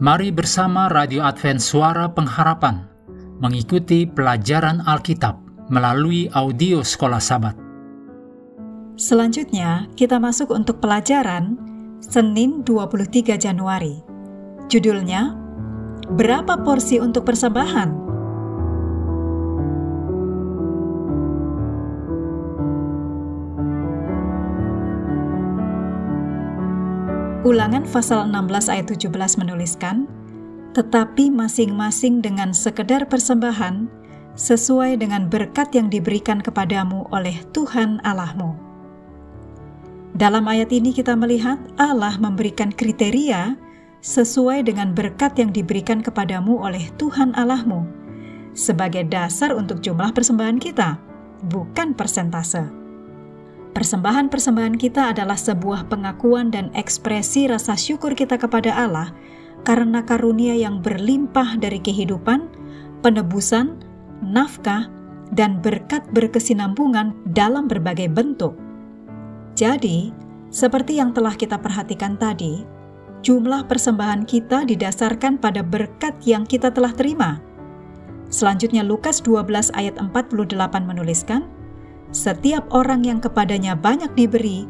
Mari bersama Radio Advent Suara Pengharapan mengikuti pelajaran Alkitab melalui audio Sekolah Sabat. Selanjutnya, kita masuk untuk pelajaran Senin 23 Januari. Judulnya, Berapa porsi untuk persembahan? Ulangan pasal 16 ayat 17 menuliskan, Tetapi masing-masing dengan sekedar persembahan, sesuai dengan berkat yang diberikan kepadamu oleh Tuhan Allahmu. Dalam ayat ini kita melihat Allah memberikan kriteria sesuai dengan berkat yang diberikan kepadamu oleh Tuhan Allahmu sebagai dasar untuk jumlah persembahan kita, bukan persentase. Persembahan-persembahan kita adalah sebuah pengakuan dan ekspresi rasa syukur kita kepada Allah karena karunia yang berlimpah dari kehidupan, penebusan, nafkah, dan berkat berkesinambungan dalam berbagai bentuk. Jadi, seperti yang telah kita perhatikan tadi, jumlah persembahan kita didasarkan pada berkat yang kita telah terima. Selanjutnya Lukas 12 ayat 48 menuliskan, setiap orang yang kepadanya banyak diberi,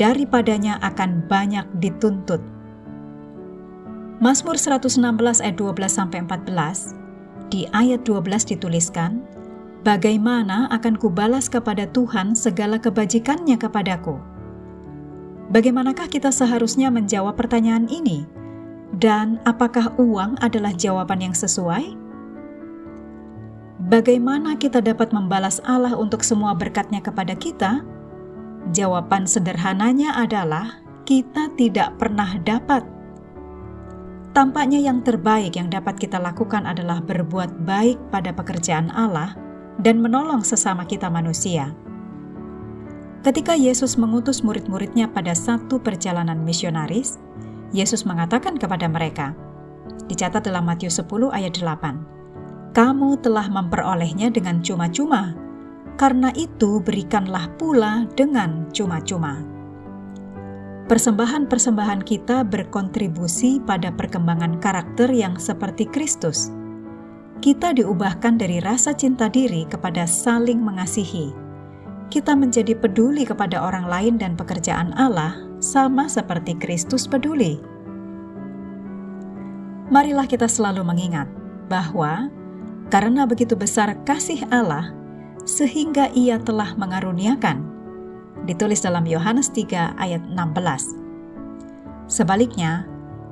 daripadanya akan banyak dituntut. Mazmur 116 ayat 12 sampai 14 di ayat 12 dituliskan, Bagaimana akan kubalas kepada Tuhan segala kebajikannya kepadaku? Bagaimanakah kita seharusnya menjawab pertanyaan ini? Dan apakah uang adalah jawaban yang sesuai? Bagaimana kita dapat membalas Allah untuk semua berkatnya kepada kita? Jawaban sederhananya adalah kita tidak pernah dapat. Tampaknya yang terbaik yang dapat kita lakukan adalah berbuat baik pada pekerjaan Allah dan menolong sesama kita manusia. Ketika Yesus mengutus murid-muridnya pada satu perjalanan misionaris, Yesus mengatakan kepada mereka, dicatat dalam Matius 10 ayat 8, kamu telah memperolehnya dengan cuma-cuma. Karena itu, berikanlah pula dengan cuma-cuma. Persembahan-persembahan kita berkontribusi pada perkembangan karakter yang seperti Kristus. Kita diubahkan dari rasa cinta diri kepada saling mengasihi. Kita menjadi peduli kepada orang lain dan pekerjaan Allah, sama seperti Kristus peduli. Marilah kita selalu mengingat bahwa karena begitu besar kasih Allah, sehingga ia telah mengaruniakan. Ditulis dalam Yohanes 3 ayat 16. Sebaliknya,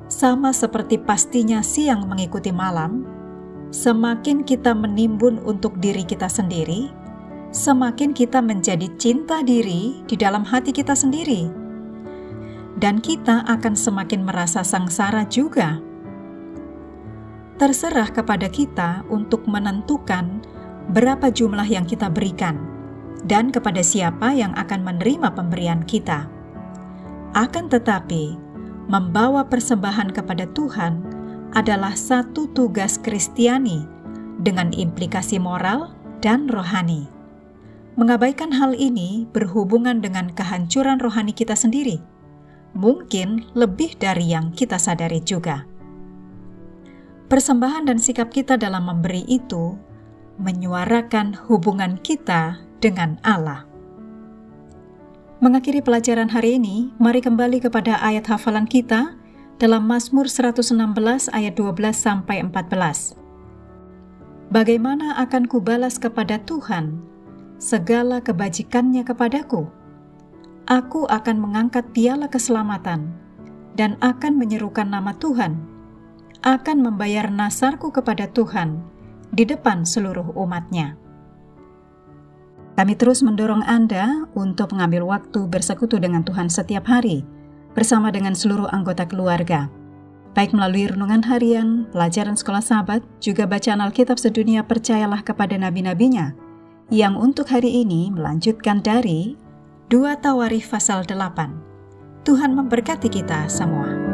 sama seperti pastinya siang mengikuti malam, semakin kita menimbun untuk diri kita sendiri, semakin kita menjadi cinta diri di dalam hati kita sendiri. Dan kita akan semakin merasa sangsara juga terserah kepada kita untuk menentukan berapa jumlah yang kita berikan dan kepada siapa yang akan menerima pemberian kita. Akan tetapi, membawa persembahan kepada Tuhan adalah satu tugas Kristiani dengan implikasi moral dan rohani. Mengabaikan hal ini berhubungan dengan kehancuran rohani kita sendiri, mungkin lebih dari yang kita sadari juga. Persembahan dan sikap kita dalam memberi itu menyuarakan hubungan kita dengan Allah. Mengakhiri pelajaran hari ini, mari kembali kepada ayat hafalan kita dalam Mazmur 116 ayat 12 sampai 14. Bagaimana akan kubalas kepada Tuhan segala kebajikannya kepadaku? Aku akan mengangkat piala keselamatan dan akan menyerukan nama Tuhan akan membayar nasarku kepada Tuhan di depan seluruh umatnya. Kami terus mendorong Anda untuk mengambil waktu bersekutu dengan Tuhan setiap hari bersama dengan seluruh anggota keluarga, baik melalui renungan harian, pelajaran sekolah sahabat, juga bacaan Alkitab sedunia percayalah kepada nabi-nabinya, yang untuk hari ini melanjutkan dari 2 Tawarif pasal 8. Tuhan memberkati kita semua.